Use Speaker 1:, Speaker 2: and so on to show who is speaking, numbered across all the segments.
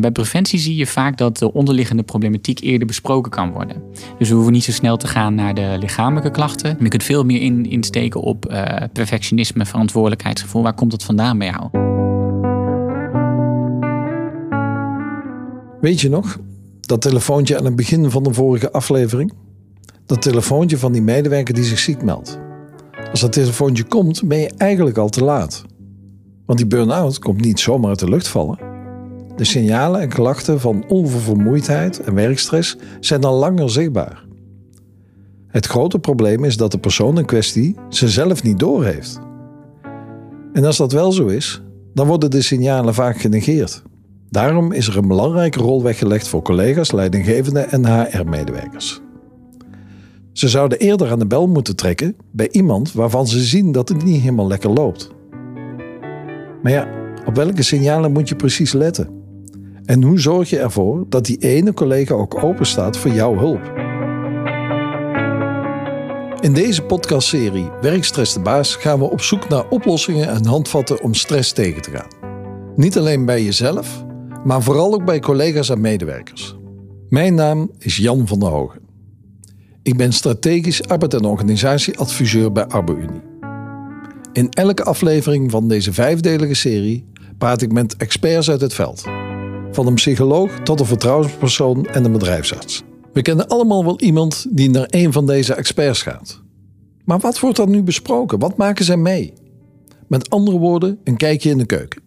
Speaker 1: Bij preventie zie je vaak dat de onderliggende problematiek eerder besproken kan worden. Dus we hoeven niet zo snel te gaan naar de lichamelijke klachten. Je kunt veel meer in, insteken op uh, perfectionisme, verantwoordelijkheidsgevoel. Waar komt het vandaan bij jou?
Speaker 2: Weet je nog dat telefoontje aan het begin van de vorige aflevering? Dat telefoontje van die medewerker die zich ziek meldt. Als dat telefoontje komt, ben je eigenlijk al te laat. Want die burn-out komt niet zomaar uit de lucht vallen. De signalen en klachten van oververmoeidheid en werkstress zijn al langer zichtbaar. Het grote probleem is dat de persoon in kwestie ze zelf niet doorheeft. En als dat wel zo is, dan worden de signalen vaak genegeerd. Daarom is er een belangrijke rol weggelegd voor collega's, leidinggevenden en HR-medewerkers. Ze zouden eerder aan de bel moeten trekken bij iemand waarvan ze zien dat het niet helemaal lekker loopt. Maar ja, op welke signalen moet je precies letten? En hoe zorg je ervoor dat die ene collega ook open staat voor jouw hulp? In deze podcastserie Werkstress de Baas gaan we op zoek naar oplossingen en handvatten om stress tegen te gaan. Niet alleen bij jezelf, maar vooral ook bij collega's en medewerkers. Mijn naam is Jan van der Hogen. Ik ben strategisch arbeid- en organisatieadviseur bij ArboUnie. In elke aflevering van deze vijfdelige serie praat ik met experts uit het veld. Van een psycholoog tot een vertrouwenspersoon en een bedrijfsarts. We kennen allemaal wel iemand die naar een van deze experts gaat. Maar wat wordt er nu besproken? Wat maken zij mee? Met andere woorden, een kijkje in de keuken.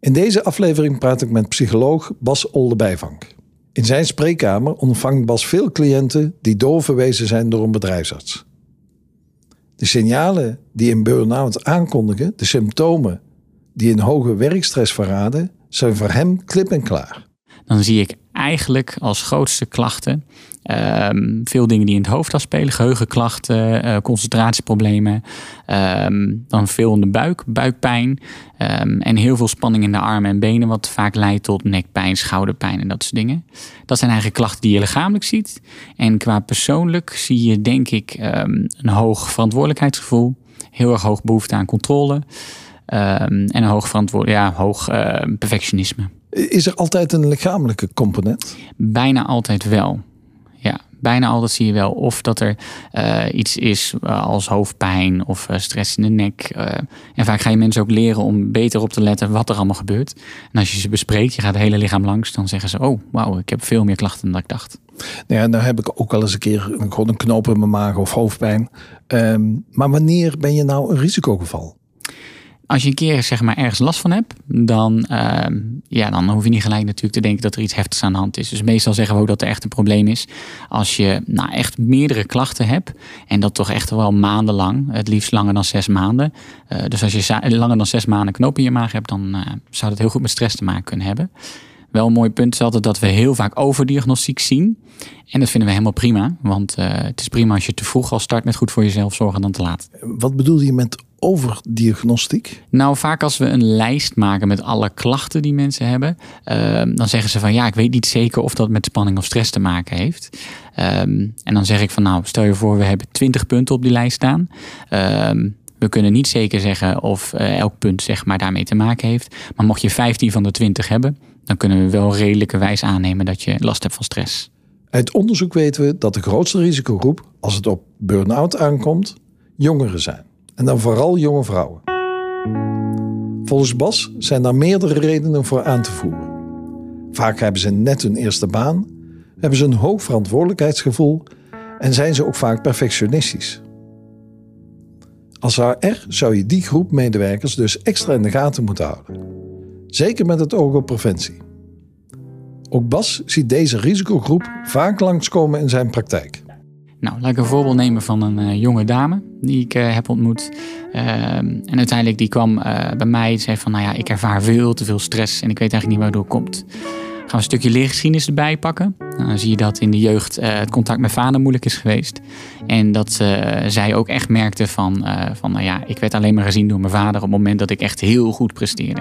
Speaker 2: In deze aflevering praat ik met psycholoog Bas Oldebijvank. In zijn spreekkamer ontvangt Bas veel cliënten die doorverwezen zijn door een bedrijfsarts. De signalen die een burn-out aankondigen, de symptomen die een hoge werkstress verraden, zijn voor hem klip en klaar.
Speaker 1: Dan zie ik eigenlijk als grootste klachten Um, veel dingen die in het hoofd afspelen, geheugenklachten, uh, concentratieproblemen. Um, dan veel in de buik, buikpijn. Um, en heel veel spanning in de armen en benen, wat vaak leidt tot nekpijn, schouderpijn en dat soort dingen. Dat zijn eigenlijk klachten die je lichamelijk ziet. En qua persoonlijk zie je, denk ik, een hoog verantwoordelijkheidsgevoel, heel erg hoog behoefte aan controle. En een hoog, verantwoord ja, hoog uh, perfectionisme.
Speaker 2: Is er altijd een lichamelijke component?
Speaker 1: Bijna altijd wel bijna altijd zie je wel of dat er uh, iets is uh, als hoofdpijn of uh, stress in de nek. en vaak ga je mensen ook leren om beter op te letten wat er allemaal gebeurt. En als je ze bespreekt, je gaat het hele lichaam langs, dan zeggen ze: Oh, wauw, ik heb veel meer klachten dan ik dacht.
Speaker 2: Nou ja, dan heb ik ook wel eens een keer gewoon een knoop in mijn maag of hoofdpijn. Um, maar wanneer ben je nou een risicogeval?
Speaker 1: Als je een keer zeg maar, ergens last van hebt, dan, uh, ja, dan hoef je niet gelijk natuurlijk te denken dat er iets heftigs aan de hand is. Dus meestal zeggen we ook dat er echt een probleem is. Als je nou, echt meerdere klachten hebt, en dat toch echt wel maandenlang, het liefst langer dan zes maanden. Uh, dus als je langer dan zes maanden knoop in je maag hebt, dan uh, zou dat heel goed met stress te maken kunnen hebben. Wel een mooi punt is altijd dat we heel vaak overdiagnostiek zien. En dat vinden we helemaal prima. Want uh, het is prima als je te vroeg al start met goed voor jezelf zorgen dan te laat.
Speaker 2: Wat bedoel je met overdiagnostiek?
Speaker 1: Nou, vaak als we een lijst maken met alle klachten die mensen hebben, uh, dan zeggen ze van ja, ik weet niet zeker of dat met spanning of stress te maken heeft. Um, en dan zeg ik van nou, stel je voor, we hebben 20 punten op die lijst staan. Um, we kunnen niet zeker zeggen of uh, elk punt zeg maar daarmee te maken heeft. Maar mocht je 15 van de 20 hebben, dan kunnen we wel redelijke wijs aannemen dat je last hebt van stress.
Speaker 2: Uit onderzoek weten we dat de grootste risicogroep, als het op burn-out aankomt, jongeren zijn. En dan vooral jonge vrouwen. Volgens Bas zijn daar meerdere redenen voor aan te voeren. Vaak hebben ze net hun eerste baan, hebben ze een hoog verantwoordelijkheidsgevoel en zijn ze ook vaak perfectionistisch. Als HR zou je die groep medewerkers dus extra in de gaten moeten houden. Zeker met het oog op preventie. Ook Bas ziet deze risicogroep vaak langskomen in zijn praktijk.
Speaker 1: Nou, laat ik een voorbeeld nemen van een uh, jonge dame die ik uh, heb ontmoet. Uh, en uiteindelijk die kwam eh, bij mij en zei van, nou ja, ik ervaar veel te veel stress en ik weet eigenlijk niet waardoor het komt. Gaan we een stukje leergeschiedenis erbij pakken. Nou, dan zie je dat in de jeugd het contact met vader moeilijk is geweest. En dat zij ook echt merkte van, van, nou ja, ik werd alleen maar gezien door mijn vader op het moment dat ik echt heel goed presteerde.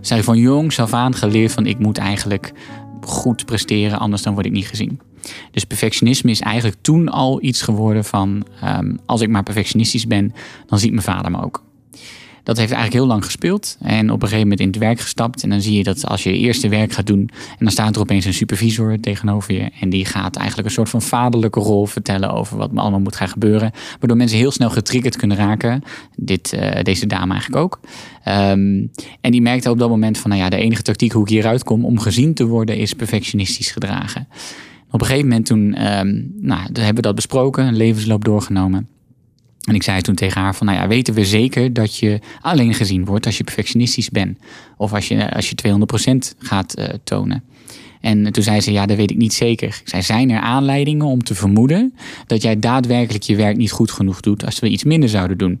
Speaker 1: Zij van jongs af aan geleerd van, ik moet eigenlijk goed presteren, anders dan word ik niet gezien. Dus perfectionisme is eigenlijk toen al iets geworden van... Um, als ik maar perfectionistisch ben, dan ziet mijn vader me ook. dat heeft eigenlijk heel lang gespeeld. En op een gegeven moment in het werk gestapt. En dan zie je dat als je eerste werk gaat doen. En dan staat er opeens een supervisor tegenover je. En die gaat eigenlijk een soort van vaderlijke rol vertellen over wat allemaal moet gaan gebeuren. Waardoor mensen heel snel getriggerd kunnen raken. Dit, uh, deze dame eigenlijk ook. Um, en die merkte op dat moment van, nou ja, de enige tactiek hoe ik hieruit kom om gezien te worden is perfectionistisch gedragen. Op een gegeven moment toen, um, nou, hebben we dat besproken, een levensloop doorgenomen. En ik zei toen tegen haar van, nou ja, weten we zeker dat je alleen gezien wordt als je perfectionistisch bent. Of als je, als je 200% gaat uh, tonen. En toen zei ze, ja, dat weet ik niet zeker. Zijn er aanleidingen om te vermoeden dat jij daadwerkelijk je werk niet goed genoeg doet als we iets minder zouden doen?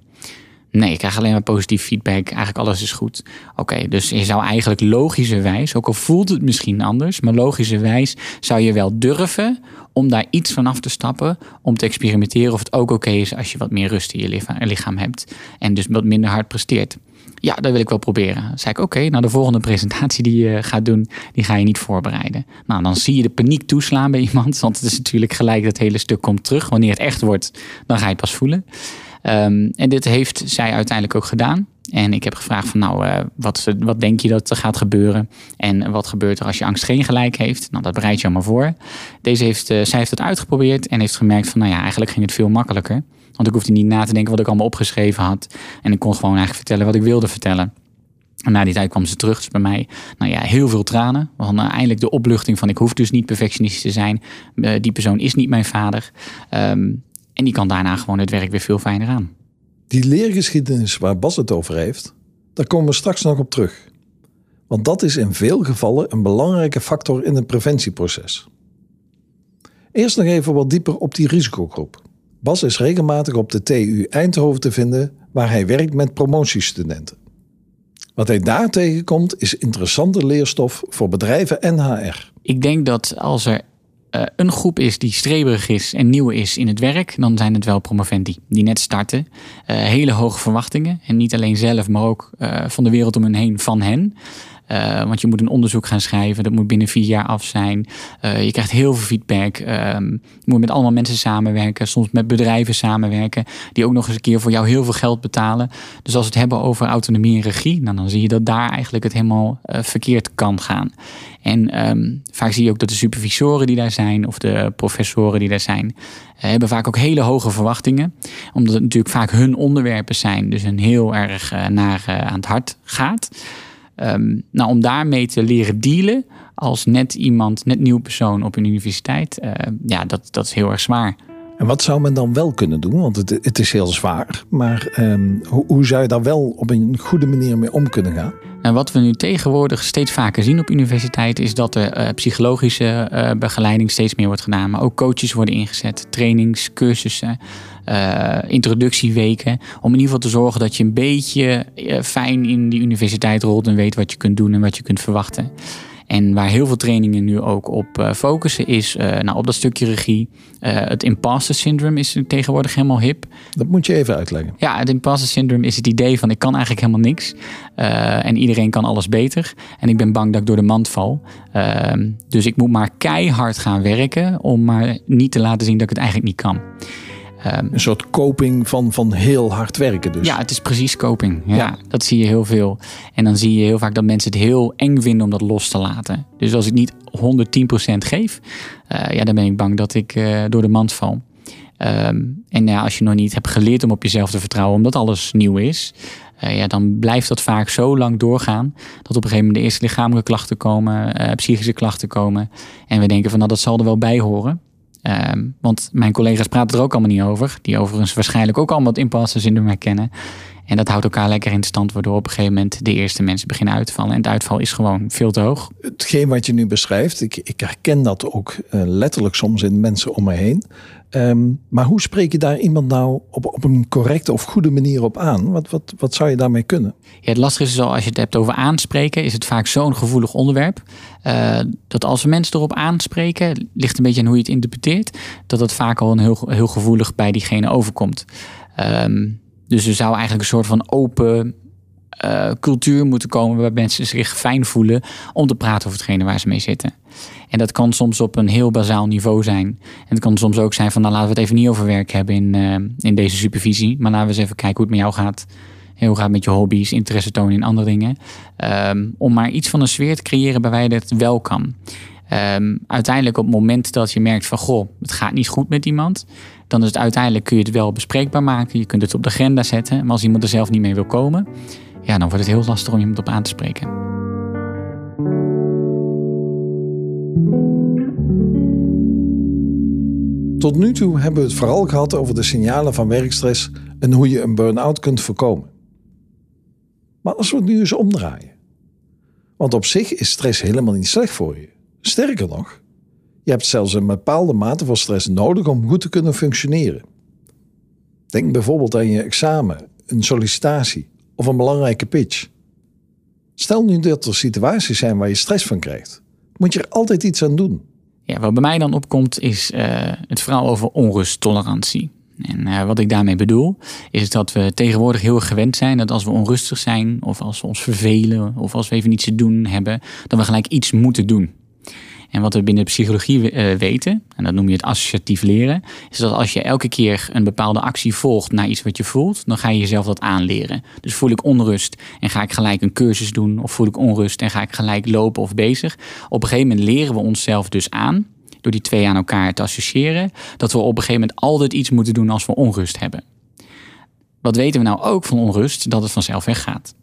Speaker 1: Nee, ik krijg alleen maar positief feedback. Eigenlijk alles is goed. Oké, dus je zou eigenlijk logischerwijs, ook al voelt het misschien anders, maar logischerwijs zou je wel durven om daar iets van af te stappen. Om te experimenteren of het ook oké is als je wat meer rust in je lichaam hebt. En dus wat minder hard presteert. Ja, dat wil ik wel proberen. Dan zei ik, oké, nou de volgende presentatie die je gaat doen, die ga je niet voorbereiden. Nou, dan zie je de paniek toeslaan bij iemand. Want het is natuurlijk gelijk dat hele stuk komt terug. Wanneer het echt wordt, dan ga je het pas voelen. Um, en dit heeft zij uiteindelijk ook gedaan. En ik heb gevraagd van nou, uh, wat, wat denk je dat er gaat gebeuren? En wat gebeurt er als je angst geen gelijk heeft? Nou, dat bereid je allemaal voor. Deze heeft, uh, zij heeft het uitgeprobeerd en heeft gemerkt van nou ja, eigenlijk ging het veel makkelijker. Want ik hoefde niet na te denken wat ik allemaal opgeschreven had. En ik kon gewoon eigenlijk vertellen wat ik wilde vertellen. En na die tijd kwam ze terug. Dus bij mij, nou ja, heel veel tranen. Want uh, eindelijk de opluchting van ik hoef dus niet perfectionistisch te zijn. Uh, die persoon is niet mijn vader. Um, en die kan daarna gewoon het werk weer veel fijner aan.
Speaker 2: Die leergeschiedenis waar Bas het over heeft, daar komen we straks nog op terug. Want dat is in veel gevallen een belangrijke factor in het preventieproces. Eerst nog even wat dieper op die risicogroep. Bas is regelmatig op de TU Eindhoven te vinden, waar hij werkt met promotiestudenten. Wat hij daar tegenkomt is interessante leerstof voor bedrijven en HR.
Speaker 1: Ik denk dat als er uh, een groep is die streberig is en nieuw is in het werk, dan zijn het wel promovendi die net starten. Uh, hele hoge verwachtingen. En niet alleen zelf, maar ook uh, van de wereld om hen heen van hen. Uh, want je moet een onderzoek gaan schrijven, dat moet binnen vier jaar af zijn. Uh, je krijgt heel veel feedback. Um, je moet met allemaal mensen samenwerken, soms met bedrijven samenwerken, die ook nog eens een keer voor jou heel veel geld betalen. Dus als we het hebben over autonomie en regie, nou, dan zie je dat daar eigenlijk het helemaal uh, verkeerd kan gaan. En um, vaak zie je ook dat de supervisoren die daar zijn, of de professoren die daar zijn, hebben vaak ook hele hoge verwachtingen. Omdat het natuurlijk vaak hun onderwerpen zijn, dus een heel erg naar aan het hart gaat. Um, nou, om daarmee te leren dealen als net iemand, net nieuw persoon op een universiteit, uh, ja, dat, dat is heel erg zwaar.
Speaker 2: En wat zou men dan wel kunnen doen? Want het, het is heel zwaar. Maar um, hoe, hoe, zou je daar wel op een goede manier mee om kunnen gaan?
Speaker 1: En wat we nu tegenwoordig steeds vaker zien op universiteiten is dat er uh, psychologische uh, begeleiding steeds meer wordt gedaan. Maar ook coaches worden ingezet, trainings, cursussen, uh, introductieweken. Om in ieder geval te zorgen dat je een beetje fijn in die universiteit rolt en weet wat je kunt doen en wat je kunt verwachten. En waar heel veel trainingen nu ook op uh, focussen is uh, nou, op dat stukje regie. Uh, het imposter syndrome is tegenwoordig helemaal hip.
Speaker 2: Dat moet je even uitleggen.
Speaker 1: Ja, het imposter syndrome is het idee van ik kan eigenlijk helemaal niks. en iedereen kan alles beter. En ik ben bang dat ik door de mand val. Ehm, dus ik moet maar keihard gaan werken om maar niet te laten zien dat ik het eigenlijk niet kan.
Speaker 2: Um, een soort coping van, van heel hard werken dus.
Speaker 1: Ja, het is precies coping. Ja, ja, Dat zie je heel veel. En dan zie je heel vaak dat mensen het heel eng vinden om dat los te laten. Dus als ik niet 110% geef, uh, ja, dan ben ik bang dat ik uh, door de mand val. Um, en ja, als je nog niet hebt geleerd om op jezelf te vertrouwen, omdat alles nieuw is, uh, ja, dan blijft dat vaak zo lang doorgaan dat op een gegeven moment de eerste lichamelijke klachten komen, psychische klachten komen. En we denken van nou, dat zal er wel bij horen. Um, want mijn collega's praten er ook allemaal niet over. Die overigens waarschijnlijk ook allemaal het syndroom herkennen. En dat houdt elkaar lekker in stand, waardoor op een gegeven moment de eerste mensen beginnen uit te vallen. En het uitval is gewoon veel te hoog.
Speaker 2: Hetgeen wat je nu beschrijft, ik, ik herken dat ook uh, letterlijk soms in mensen om me heen. Um, maar hoe spreek je daar iemand nou op, op een correcte of goede manier op aan? Wat, wat, wat zou je daarmee kunnen?
Speaker 1: Ja, het lastige is zo, als je het hebt over aanspreken, is het vaak zo'n gevoelig onderwerp. Uh, dat als we mensen erop aanspreken, ligt een beetje aan hoe je het interpreteert, dat het vaak al een heel, heel gevoelig bij diegene overkomt. Um, dus er zou eigenlijk een soort van open uh, cultuur moeten komen waar mensen zich fijn voelen om te praten over hetgene waar ze mee zitten. En dat kan soms op een heel bazaal niveau zijn. En het kan soms ook zijn van nou laten we het even niet over werk hebben in, uh, in deze supervisie. Maar laten we eens even kijken hoe het met jou gaat. Heel gaat met je hobby's, interesse tonen in andere dingen. Ehm, om maar iets van een sfeer te creëren waarbij je het wel kan. Um, uiteindelijk op het moment dat je merkt van goh, het gaat niet goed met iemand, dan is het uiteindelijk kun je het wel bespreekbaar maken. Je kunt het op de agenda zetten. Maar als iemand er zelf niet mee wil komen, ja, dan wordt het heel lastig om iemand op aan te spreken.
Speaker 2: Tot nu toe hebben we het vooral gehad over de signalen van werkstress en hoe je een burn-out kunt voorkomen. Maar als we het nu eens omdraaien. Want op zich is stress helemaal niet slecht voor je. Sterker nog, je hebt zelfs een bepaalde mate van stress nodig om goed te kunnen functioneren. Denk bijvoorbeeld aan je examen, een sollicitatie of een belangrijke pitch. Stel nu dat er situaties zijn waar je stress van krijgt, moet je er altijd iets aan doen.
Speaker 1: Ja, wat bij mij dan opkomt is uh, het verhaal over onrusttolerantie. En uh, wat ik daarmee bedoel, is dat we tegenwoordig heel gewend zijn dat als we onrustig zijn, of als we ons vervelen, of als we even iets te doen hebben, dat we gelijk iets moeten doen. En wat we binnen de psychologie uh, weten, en dat noem je het associatief leren, is dat als je elke keer een bepaalde actie volgt naar iets wat je voelt, dan ga je jezelf dat aanleren. Dus voel ik onrust en ga ik gelijk een cursus doen, of voel ik onrust en ga ik gelijk lopen of bezig. Op een gegeven moment leren we onszelf dus aan, door die twee aan elkaar te associëren, dat we op een gegeven moment altijd iets moeten doen als we onrust hebben. Wat weten we nou ook van onrust? Dat het vanzelf weggaat.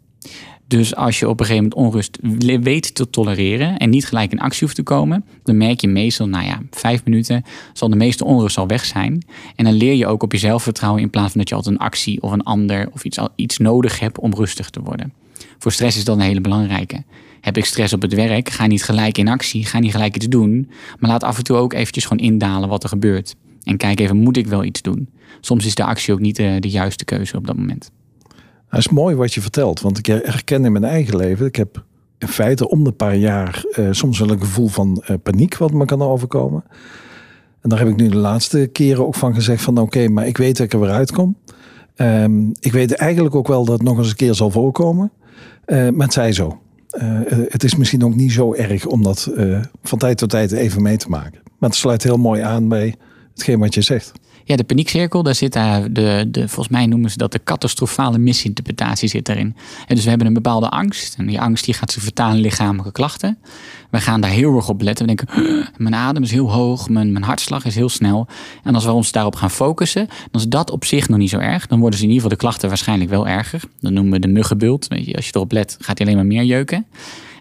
Speaker 1: Dus als je op een gegeven moment onrust weet te tolereren en niet gelijk in actie hoeft te komen, dan merk je meestal, nou ja, vijf minuten zal de meeste onrust al weg zijn. En dan leer je ook op je zelfvertrouwen in plaats van dat je altijd een actie of een ander of iets, iets nodig hebt om rustig te worden. Voor stress is dat een hele belangrijke. Heb ik stress op het werk, ga niet gelijk in actie, ga niet gelijk iets doen, maar laat af en toe ook eventjes gewoon indalen wat er gebeurt. En kijk even, moet ik wel iets doen? Soms is de actie ook niet de, de juiste keuze op dat moment.
Speaker 2: Het is mooi wat je vertelt, want ik herken in mijn eigen leven. Ik heb in feite om de paar jaar uh, soms wel een gevoel van uh, paniek wat me kan overkomen. En daar heb ik nu de laatste keren ook van gezegd van oké, maar ik weet dat ik er weer uitkom. Um, ik weet eigenlijk ook wel dat het nog eens een keer zal voorkomen. Uh, maar het zij zo. het is misschien ook niet zo erg om dat van tijd tot tijd even mee te maken. Maar het sluit heel mooi aan bij hetgeen wat je zegt.
Speaker 1: Ja, de paniekcirkel, daar zit daar de, de, volgens mij noemen ze dat de catastrofale misinterpretatie zit daarin. En dus we hebben een bepaalde angst. En die angst die gaat zich vertalen in lichamelijke klachten. We gaan daar heel erg op letten. We denken, mijn adem is heel hoog, mijn, mijn hartslag is heel snel. En als we ons daarop gaan focussen, dan is dat op zich nog niet zo erg. Dan worden ze in ieder geval de klachten waarschijnlijk wel erger. Dan noemen we de muggenbult. Weet je, als je erop let, gaat hij alleen maar meer jeuken.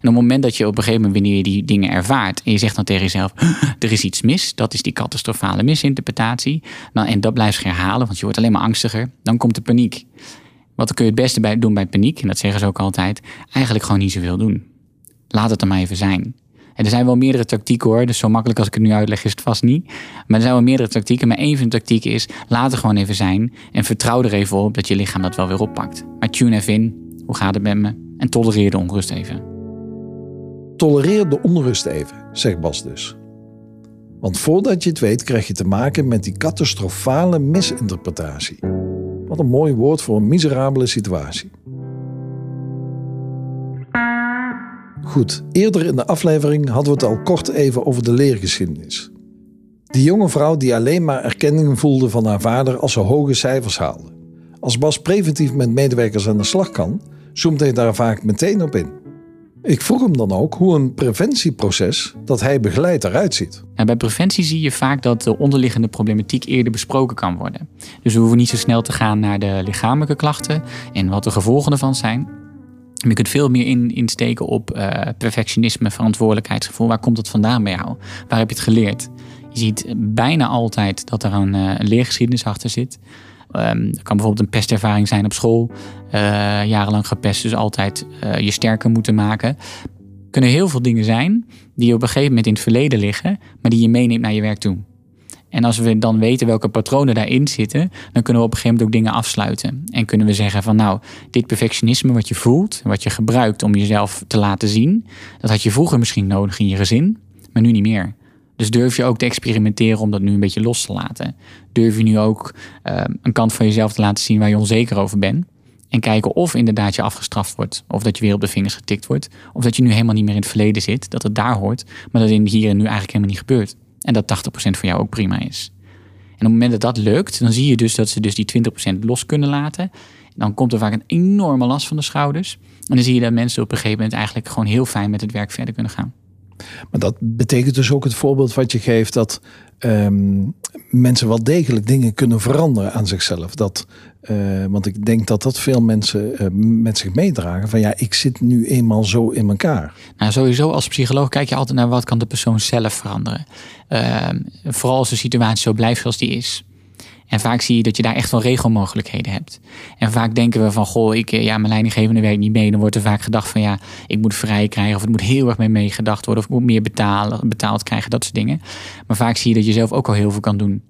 Speaker 1: Op het moment dat je op een gegeven moment, wanneer je die dingen ervaart, en je zegt dan tegen jezelf: er is iets mis, dat is die catastrofale misinterpretatie. Nou, en dat blijft herhalen, want je wordt alleen maar angstiger, dan komt de paniek. Wat kun je het beste bij doen bij paniek? En dat zeggen ze ook altijd: eigenlijk gewoon niet zoveel doen. Laat het er maar even zijn. En er zijn wel meerdere tactieken hoor, dus zo makkelijk als ik het nu uitleg is het vast niet. Maar er zijn wel meerdere tactieken, maar één van de tactieken is: laat het gewoon even zijn en vertrouw er even op dat je lichaam dat wel weer oppakt. Maar tune even in, hoe gaat het met me? En tolereer de onrust even.
Speaker 2: Tolereer de onrust even, zegt Bas dus. Want voordat je het weet, krijg je te maken met die catastrofale misinterpretatie. Wat een mooi woord voor een miserabele situatie. Goed, eerder in de aflevering hadden we het al kort even over de leergeschiedenis. Die jonge vrouw die alleen maar erkenning voelde van haar vader als ze hoge cijfers haalde. Als Bas preventief met medewerkers aan de slag kan, zoomt hij daar vaak meteen op in. Ik vroeg hem dan ook hoe een preventieproces dat hij begeleidt eruit ziet.
Speaker 1: bij preventie zie je vaak dat de onderliggende problematiek eerder besproken kan worden. Dus we hoeven niet zo snel te gaan naar de lichamelijke klachten en wat de gevolgen ervan zijn. Je kunt veel meer in, insteken op uh, perfectionisme, verantwoordelijkheidsgevoel. Waar komt het vandaan bij jou? Waar heb je het geleerd? Je ziet bijna altijd dat er een, uh, een leergeschiedenis achter zit. Um, kan bijvoorbeeld een pestervaring zijn op school. Uh, jarenlang gepest, dus altijd uh, je sterker moeten maken. Kunnen heel veel dingen zijn die op een gegeven moment in het verleden liggen, maar die je meeneemt naar je werk toe. En als we dan weten welke patronen daarin zitten, dan kunnen we op een gegeven moment ook dingen afsluiten. En kunnen we zeggen van nou, dit perfectionisme wat je voelt, wat je gebruikt om jezelf te laten zien, dat had je vroeger misschien nodig in je gezin, maar nu niet meer. Dus durf je ook te experimenteren om dat nu een beetje los te laten. Durf je nu ook uh, een kant van jezelf te laten zien waar je onzeker over bent. En kijken of inderdaad je afgestraft wordt. Of dat je weer op de vingers getikt wordt. Of dat je nu helemaal niet meer in het verleden zit. Dat het daar hoort. Maar dat in hier en nu eigenlijk helemaal niet gebeurt. En dat 80% voor jou ook prima is. En op het moment dat dat lukt, dan zie je dus dat ze dus die 20% los kunnen laten. dan komt er vaak een enorme last van de schouders. En dan zie je dat mensen op een gegeven moment eigenlijk gewoon heel fijn met het werk verder kunnen gaan.
Speaker 2: Maar dat betekent dus ook het voorbeeld wat je geeft dat ehm, mensen wel degelijk dingen kunnen veranderen aan zichzelf. Dat, uh, want ik denk dat dat veel mensen uh, met zich meedragen. Van ja, ik zit nu eenmaal zo in elkaar.
Speaker 1: Nou, sowieso als psycholoog kijk je altijd naar wat kan de persoon zelf veranderen. Uh, vooral als de situatie zo blijft zoals die is. En vaak zie je dat je daar echt wel regelmogelijkheden hebt. En vaak denken we van, goh, ik, eh, ja, mijn leidinggevende werkt niet mee. Dan wordt er vaak gedacht van, ja, ik moet vrij krijgen. Of het moet heel erg mee meegedacht worden. Of ik moet meer betalen, betaald krijgen, dat soort dingen. Maar vaak zie je dat je zelf ook al heel veel kan doen.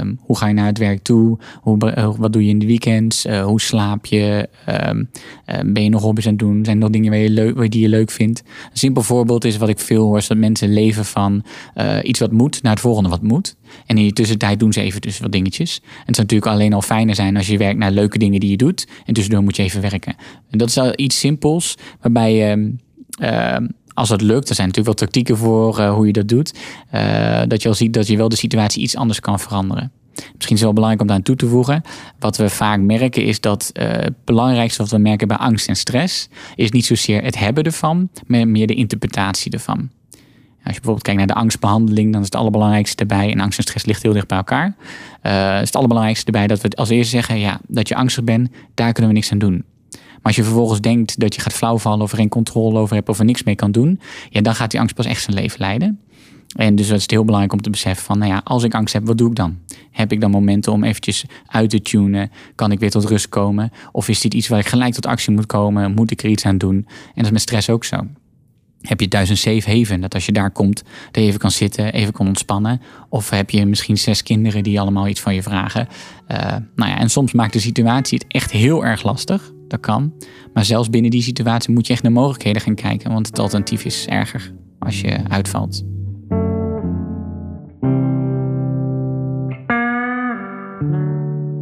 Speaker 1: Um, hoe ga je naar het werk toe? Hoe, uh, wat doe je in de weekends? Uh, hoe slaap je? Um, ben je nog hobby's aan het doen? Zijn er nog dingen waar je leuk, die je leuk vindt? Een simpel voorbeeld is wat ik veel hoor, is dat mensen leven van iets wat moet naar het volgende wat moet. En in die tussentijd doen ze even dus wat dingetjes. En het zou natuurlijk alleen al fijner zijn als je werkt naar leuke dingen die je doet. En tussendoor moet je even werken. En dat is al iets simpels, waarbij je als dat lukt, er zijn natuurlijk wel tactieken voor uh, hoe je dat doet. Uh, dat je al ziet dat je wel de situatie iets anders kan veranderen. Misschien is het wel belangrijk om daar aan toe te voegen. Wat we vaak merken is dat uh, het belangrijkste wat we merken bij angst en stress... is niet zozeer het hebben ervan, maar meer de interpretatie ervan. Als je bijvoorbeeld kijkt naar de angstbehandeling, dan is het allerbelangrijkste erbij. En angst en stress ligt heel dicht bij elkaar. Is het allerbelangrijkste erbij dat we als eerste zeggen: ja, dat je angstig bent, daar kunnen we niks aan doen. Als je vervolgens denkt dat je gaat flauwvallen of er geen controle over hebt of er niks mee kan doen, ja, dan gaat die angst pas echt zijn leven leiden. En dus het is heel belangrijk om te beseffen van, nou ja, als ik angst heb, wat doe ik dan? Heb ik dan momenten om eventjes uit te tunen? Kan ik weer tot rust komen? Of is dit iets waar ik gelijk tot actie moet komen? Moet ik er iets aan doen? En dat is met stress ook zo. Heb je thuis een safe haven, dat als je daar komt, je even kan zitten, even kan ontspannen? Of heb je misschien zes kinderen die allemaal iets van je vragen? Uh, nou ja, en soms maakt de situatie het echt heel erg lastig kan. Maar zelfs binnen die situatie moet je echt naar mogelijkheden gaan kijken, want het alternatief is erger als je uitvalt.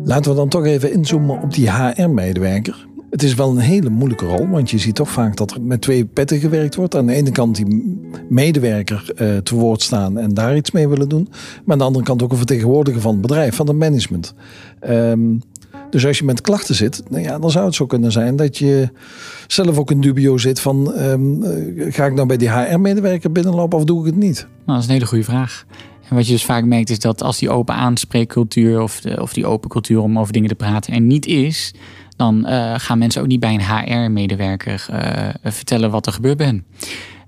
Speaker 2: Laten we dan toch even inzoomen op die HR-medewerker. Het is wel een hele moeilijke rol, want je ziet toch vaak dat er met twee petten gewerkt wordt. Aan de ene kant die medewerker uh, te woord staan en daar iets mee willen doen. Maar aan de andere kant ook een vertegenwoordiger van het bedrijf, van het management. Um, dus als je met klachten zit, nou ja, dan zou het zo kunnen zijn dat je zelf ook in dubio zit van um, ga ik nou bij die HR-medewerker binnenlopen of doe ik het niet? Nou,
Speaker 1: dat is een hele goede vraag. En wat je dus vaak merkt is dat als die open aanspreekcultuur of, of die open cultuur om over dingen te praten er niet is, dan uh, gaan mensen ook niet bij een HR-medewerker uh, vertellen wat er gebeurt bij hen.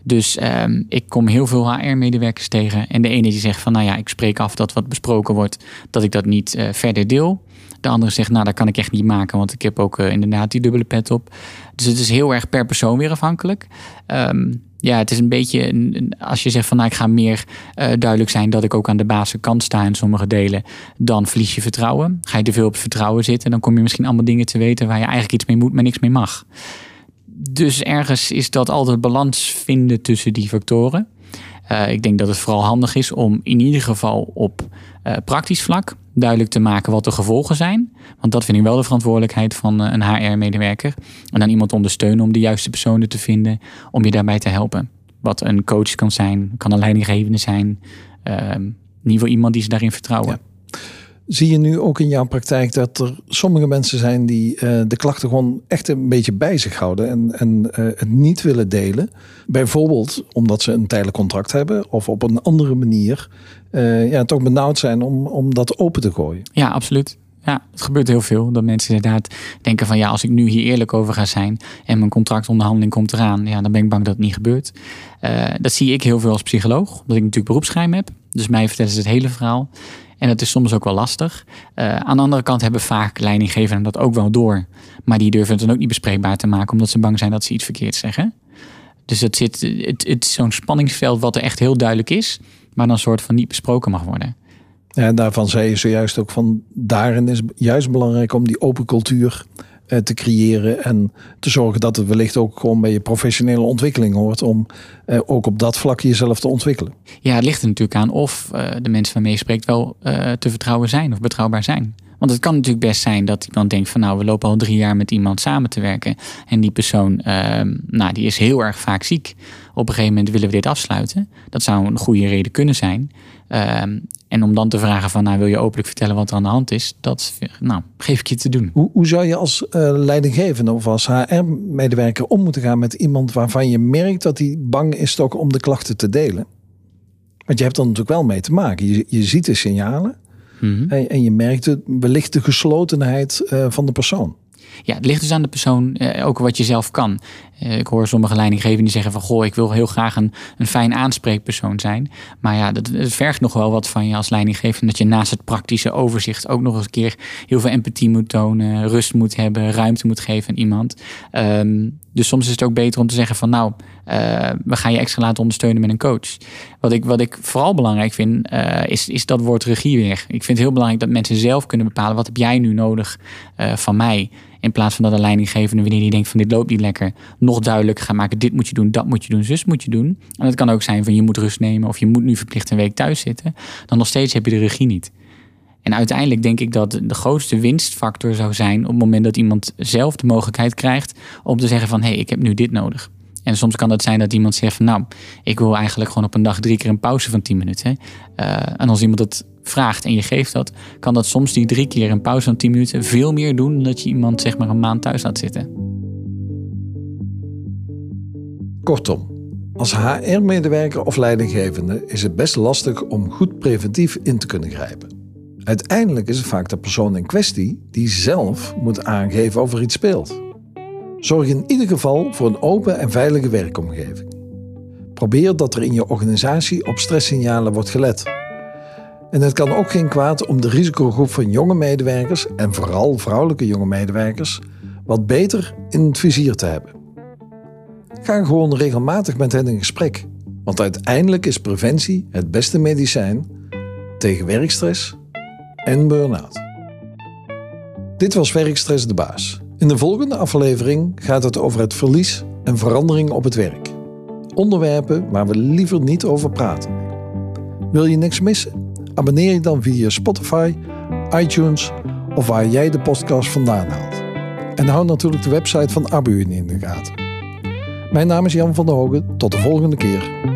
Speaker 1: Dus um, ik kom heel veel HR-medewerkers tegen. En de ene die zegt van, nou ja, ik spreek af dat wat besproken wordt, dat ik dat niet uh, verder deel. De andere zegt, nou, dat kan ik echt niet maken, want ik heb ook uh, inderdaad die dubbele pet op. Dus het is heel erg per persoon weer afhankelijk. Um, ja, het is een beetje, als je zegt van nou ik ga meer uh, duidelijk zijn dat ik ook aan de basiskant sta in sommige delen, dan verlies je vertrouwen. Ga je te veel op vertrouwen zitten, dan kom je misschien allemaal dingen te weten waar je eigenlijk iets mee moet, maar niks mee mag. Dus ergens is dat altijd balans vinden tussen die factoren. Uh, ik denk dat het vooral handig is om in ieder geval op uh, praktisch vlak duidelijk te maken wat de gevolgen zijn. Want dat vind ik wel de verantwoordelijkheid van uh, een HR-medewerker. En dan iemand ondersteunen om de juiste personen te vinden om je daarbij te helpen. Wat een coach kan zijn, kan een leidinggevende zijn. in ieder geval iemand die ze daarin vertrouwen.
Speaker 2: Zie je nu ook in jouw praktijk dat er sommige mensen zijn die uh, de klachten gewoon echt een beetje bij zich houden en, en uh, het niet willen delen? Bijvoorbeeld omdat ze een tijdelijk contract hebben of op een andere manier uh, ja, toch benauwd zijn om, om dat open te gooien.
Speaker 1: Ja, absoluut. Ja, het gebeurt heel veel. Dat mensen inderdaad denken van ja, als ik nu hier eerlijk over ga zijn en mijn contractonderhandeling komt eraan, ja, dan ben ik bang dat het niet gebeurt. dat zie ik heel veel als psycholoog, omdat ik natuurlijk beroepsgeheim heb. Dus mij vertellen ze het hele verhaal. En dat is soms ook wel lastig. Uh, aan de andere kant hebben vaak leidinggevenden dat ook wel door. Maar die durven het dan ook niet bespreekbaar te maken, omdat ze bang zijn dat ze iets verkeerd zeggen. Dus het, zit, het, het is zo'n spanningsveld wat er echt heel duidelijk is, maar dan een soort van niet besproken mag worden.
Speaker 2: En daarvan zei je zojuist ook van daarin is juist belangrijk om die open cultuur eh, te creëren. En te zorgen dat het wellicht ook gewoon bij je professionele ontwikkeling hoort. Om uh, ook op dat vlak jezelf te ontwikkelen.
Speaker 1: Ja, het ligt er natuurlijk aan of uh, de mensen waarmee je spreekt wel te vertrouwen zijn of betrouwbaar zijn. Want het kan natuurlijk best zijn dat iemand denkt van nou, we lopen al drie jaar met iemand samen te werken. En die persoon, uh, nou, die is heel erg vaak ziek. Op een gegeven moment willen we dit afsluiten. Dat zou een goede reden kunnen zijn. Ehm, en om dan te vragen van, nou wil je openlijk vertellen wat er aan de hand is, dat nou, geef ik je te doen.
Speaker 2: Hoe, hoe zou je als uh, leidinggevende of als HR-medewerker om moeten gaan met iemand waarvan je merkt dat hij bang is toch om de klachten te delen? Want je hebt er natuurlijk wel mee te maken. Je, je ziet de signalen mhm. en, en, je merkt het, wellicht de geslotenheid uh, van de persoon.
Speaker 1: Ja, het ligt dus aan de persoon, eh, ook wat je zelf kan. Eh, ik hoor sommige leidinggevenden die zeggen van... goh, ik wil heel graag een, een fijn aanspreekpersoon zijn. Maar ja, dat, vergt nog wel wat van je als leidinggevende... dat je naast het praktische overzicht ook nog eens een keer... heel veel empathie moet tonen, rust moet hebben... ruimte moet geven aan iemand. Ehm, dus soms is het ook beter om te zeggen van... nou, uh, we gaan je extra laten ondersteunen met een coach. Wat ik, wat ik vooral belangrijk vind, uh, is, is dat woord regie weer. Ik vind het heel belangrijk dat mensen zelf kunnen bepalen... wat heb jij nu nodig van mij... In plaats van dat de leidinggevende, wanneer die denkt van dit loopt niet lekker, nog duidelijk gaan maken: dit moet je doen, dat moet je doen, zus moet je doen. En het kan ook zijn van je moet rust nemen of je moet nu verplicht een week thuis zitten. Dan nog steeds heb je de regie niet. En uiteindelijk denk ik dat de grootste winstfactor zou zijn op het moment dat iemand zelf de mogelijkheid krijgt om te zeggen van hé, hey, ik heb nu dit nodig. En soms kan dat zijn dat iemand zegt van nou, ik wil eigenlijk gewoon op een dag drie keer een pauze van 10 minuten. Uh, en als iemand het vraagt en je geeft dat, kan dat soms die drie keer een pauze van 10 minuten veel meer doen dan dat je iemand zeg maar een maand thuis laat zitten.
Speaker 2: Kortom, als HR-medewerker of leidinggevende is het best lastig om goed preventief in te kunnen grijpen. Uiteindelijk is het vaak de persoon in kwestie die zelf moet aangeven of er iets speelt. Zorg in ieder geval voor een open en veilige werkomgeving. Probeer dat er in je organisatie op stresssignalen wordt gelet. En het kan ook geen kwaad om de risicogroep van jonge medewerkers, en vooral vrouwelijke jonge medewerkers, wat beter in het vizier te hebben. Ga gewoon regelmatig met hen in gesprek, want uiteindelijk is preventie het beste medicijn tegen werkstress en burn-out. Dit was Werkstress de Baas. In de volgende aflevering gaat het over het verlies en verandering op het werk. Onderwerpen waar we liever niet over praten. Wil je niks missen? Abonneer je dan via Spotify, iTunes of waar jij de podcast vandaan haalt. En hou natuurlijk de website van Abu in de gaten. Mijn naam is Jan van der Hogen. Tot de volgende keer.